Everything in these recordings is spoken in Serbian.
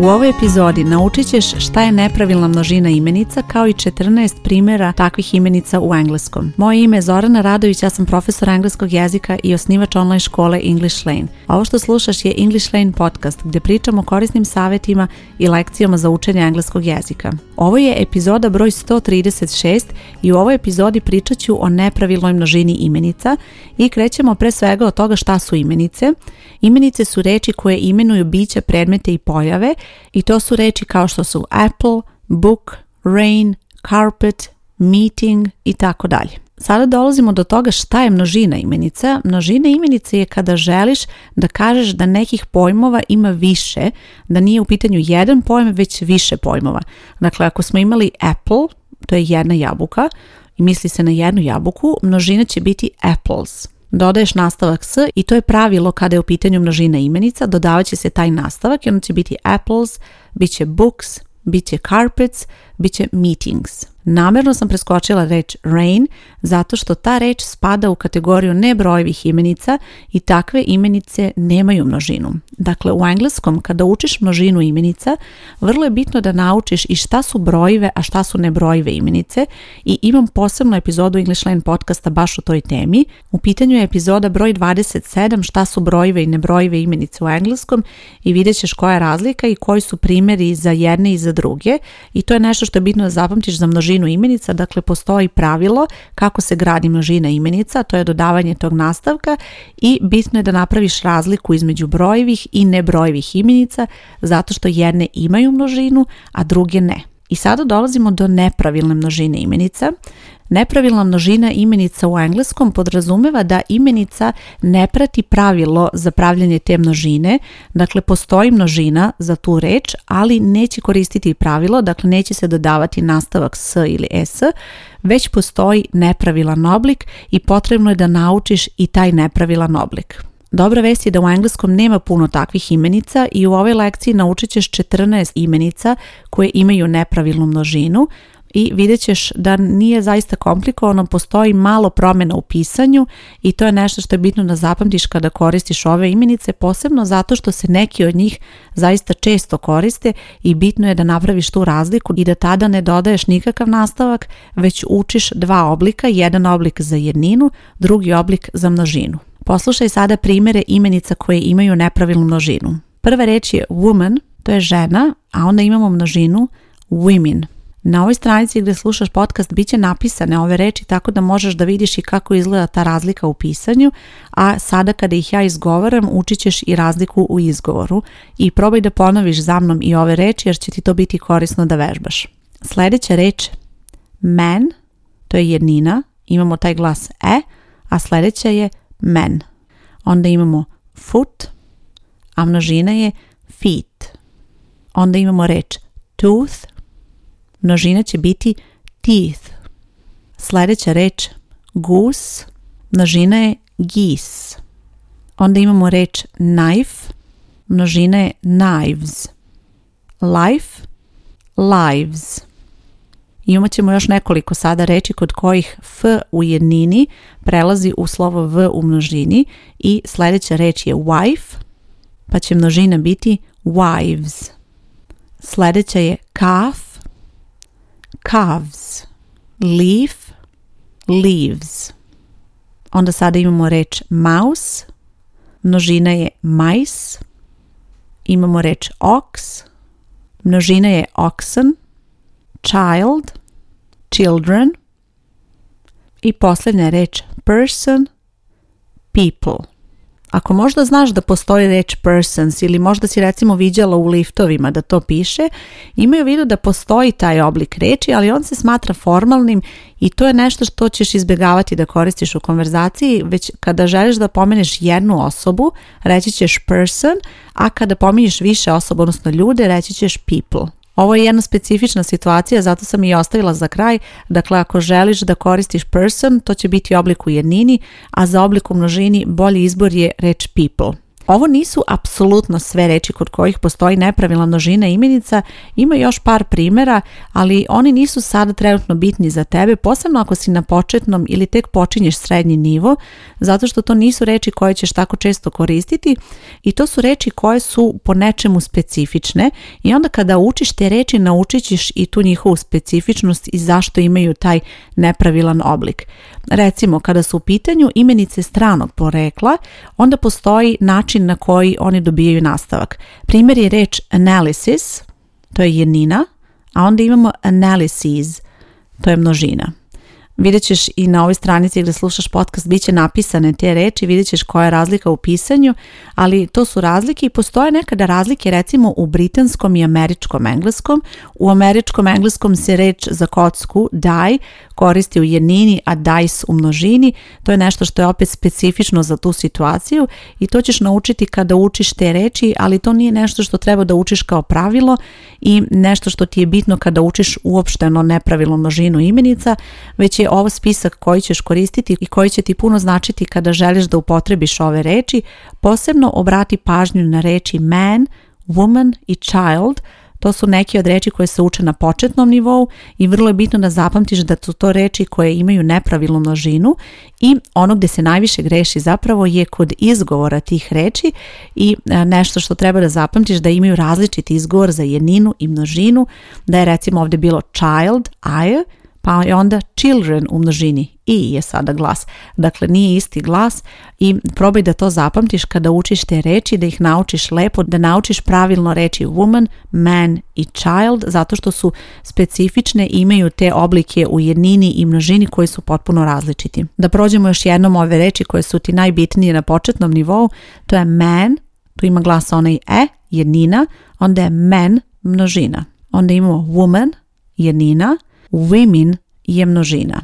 U ovoj epizodi naučit ćeš šta je nepravilna množina imenica kao i 14 primjera takvih imenica u engleskom. Moje ime je Zorana Radović, ja sam profesor engleskog jezika i osnivač online škole English Lane. Ovo što slušaš je English Lane podcast gdje pričamo o korisnim savjetima i lekcijama za učenje engleskog jezika. Ovo je epizoda broj 136 i u ovoj epizodi pričat ću o nepravilnoj množini imenica i krećemo pre svega od toga šta su imenice. Imenice su reči koje imenuju biće, predmete i pojave – i to su reči kao što su apple, book, rain, carpet, meeting i tako dalje. Sada dolazimo do toga šta je množina imenica. Množina imenice je kada želiš da kažeš da nekih pojmova ima više, da nije u pitanju jedan pojam, već više pojmova. Dakle, ako smo imali apple, to je jedna jabuka, i misli se na jednu jabuku, množina će biti apples dodaješ nastavak s i to je pravilo kada je u pitanju množina imenica, dodavat će se taj nastavak i ono će biti apples, bit će books, bit će carpets, bit će meetings. Namjerno sam preskočila reč rain zato što ta reč spada u kategoriju nebrojevih imenica i takve imenice nemaju množinu. Dakle, u engleskom kada učiš množinu imenica, vrlo je bitno da naučiš i šta su brojive, a šta su nebrojive imenice i imam posebnu epizodu English Lane podcasta baš o toj temi. U pitanju je epizoda broj 27 šta su brojive i nebrojive imenice u engleskom i vidjet ćeš koja je razlika i koji su primjeri za jedne i za druge i to je nešto što je bitno da zapamtiš za množinu imenica, dakle postoji pravilo kako se gradi množina imenica, to je dodavanje tog nastavka i bitno je da napraviš razliku između brojevih i nebrojevih imenica zato što jedne imaju množinu, a druge ne. I sada dolazimo do nepravilne množine imenica. Nepravilna množina imenica u engleskom podrazumeva da imenica ne prati pravilo za pravljanje te množine, dakle postoji množina za tu reč, ali neće koristiti pravilo, dakle neće se dodavati nastavak s ili s, već postoji nepravilan oblik i potrebno je da naučiš i taj nepravilan oblik. Dobra vest je da u engleskom nema puno takvih imenica i u ovoj lekciji naučit ćeš 14 imenica koje imaju nepravilnu množinu, i vidjet ćeš da nije zaista komplikovano, postoji malo promjena u pisanju i to je nešto što je bitno da zapamtiš kada koristiš ove imenice, posebno zato što se neki od njih zaista često koriste i bitno je da napraviš tu razliku i da tada ne dodaješ nikakav nastavak, već učiš dva oblika, jedan oblik za jedninu, drugi oblik za množinu. Poslušaj sada primjere imenica koje imaju nepravilnu množinu. Prva reč je woman, to je žena, a onda imamo množinu women. Na ovoj stranici gdje slušaš podcast bit će napisane ove reči tako da možeš da vidiš i kako izgleda ta razlika u pisanju, a sada kada ih ja izgovaram učit ćeš i razliku u izgovoru i probaj da ponoviš za mnom i ove reči jer će ti to biti korisno da vežbaš. Sljedeća reč men, to je jednina, imamo taj glas e, a sljedeća je men. Onda imamo foot, a množina je feet. Onda imamo reč tooth, množina će biti teeth. Sljedeća reč goose, množina je geese. Onda imamo reč knife, množina je knives. Life, lives. imat ćemo još nekoliko sada reći kod kojih f u jednini prelazi u slovo v u množini i sljedeća reč je wife, pa će množina biti wives. Sljedeća je calf, calves, leaf, leaves. Onda sada imamo reč mouse, množina je mice, imamo reč ox, množina je oxen, child, children i posljednja reč person, people. Ako možda znaš da postoji reč persons ili možda si recimo vidjela u liftovima da to piše, imaju vidu da postoji taj oblik reči, ali on se smatra formalnim i to je nešto što ćeš izbjegavati da koristiš u konverzaciji, već kada želiš da pomeneš jednu osobu, reći ćeš person, a kada pominješ više osoba, odnosno ljude, reći ćeš people. Ovo je jedna specifična situacija, zato sam i ostavila za kraj. Dakle, ako želiš da koristiš person, to će biti oblik u jednini, a za oblik u množini bolji izbor je reč people. Ovo nisu apsolutno sve reći kod kojih postoji nepravilna množina imenica, ima još par primjera, ali oni nisu sada trenutno bitni za tebe, posebno ako si na početnom ili tek počinješ srednji nivo, zato što to nisu reči koje ćeš tako često koristiti i to su reči koje su po nečemu specifične i onda kada učiš te reči naučit ćeš i tu njihovu specifičnost i zašto imaju taj nepravilan oblik. Recimo, kada su u pitanju imenice stranog porekla, onda postoji način na koji oni dobijaju nastavak. Primjer je reč analysis, to je jednina, a onda imamo analysis, to je množina vidjet ćeš i na ovoj stranici gdje slušaš podcast bit će napisane te reči, vidjet ćeš koja je razlika u pisanju, ali to su razlike i postoje nekada razlike recimo u britanskom i američkom engleskom. U američkom engleskom se reč za kocku die koristi u jednini, a dice u množini. To je nešto što je opet specifično za tu situaciju i to ćeš naučiti kada učiš te reči, ali to nije nešto što treba da učiš kao pravilo i nešto što ti je bitno kada učiš uopšteno nepravilo množinu imenica, već je ovo spisak koji ćeš koristiti i koji će ti puno značiti kada želiš da upotrebiš ove reči, posebno obrati pažnju na reči man, woman i child, to su neke od reči koje se uče na početnom nivou i vrlo je bitno da zapamtiš da su to reči koje imaju nepravilnu množinu i ono gdje se najviše greši zapravo je kod izgovora tih reči i e, nešto što treba da zapamtiš da imaju različiti izgovor za jedninu i množinu, da je recimo ovdje bilo child, I, pa je onda children u množini, i je sada glas. Dakle, nije isti glas i probaj da to zapamtiš kada učiš te reći, da ih naučiš lepo, da naučiš pravilno reći woman, man i child, zato što su specifične i imaju te oblike u jednini i množini koji su potpuno različiti. Da prođemo još jednom ove reči koje su ti najbitnije na početnom nivou, to je man, tu ima glas onaj e, jednina, onda je men, množina. Onda imamo woman, jednina, Women je množina.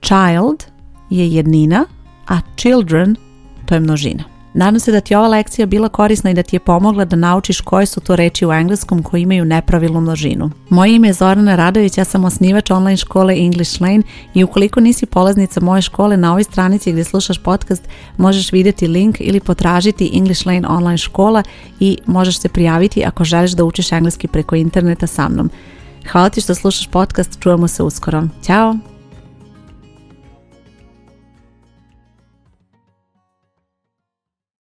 Child je jednina, a children to je množina. Nadam se da ti je ova lekcija bila korisna i da ti je pomogla da naučiš koje su to reči u engleskom koje imaju nepravilnu množinu. Moje ime je Zorana Radović, ja sam osnivač online škole English Lane i ukoliko nisi polaznica moje škole na ovoj stranici gdje slušaš podcast možeš vidjeti link ili potražiti English Lane online škola i možeš se prijaviti ako želiš da učiš engleski preko interneta sa mnom. Hvala ti što slušaš podcast, čujemo se uskoro. Ćao!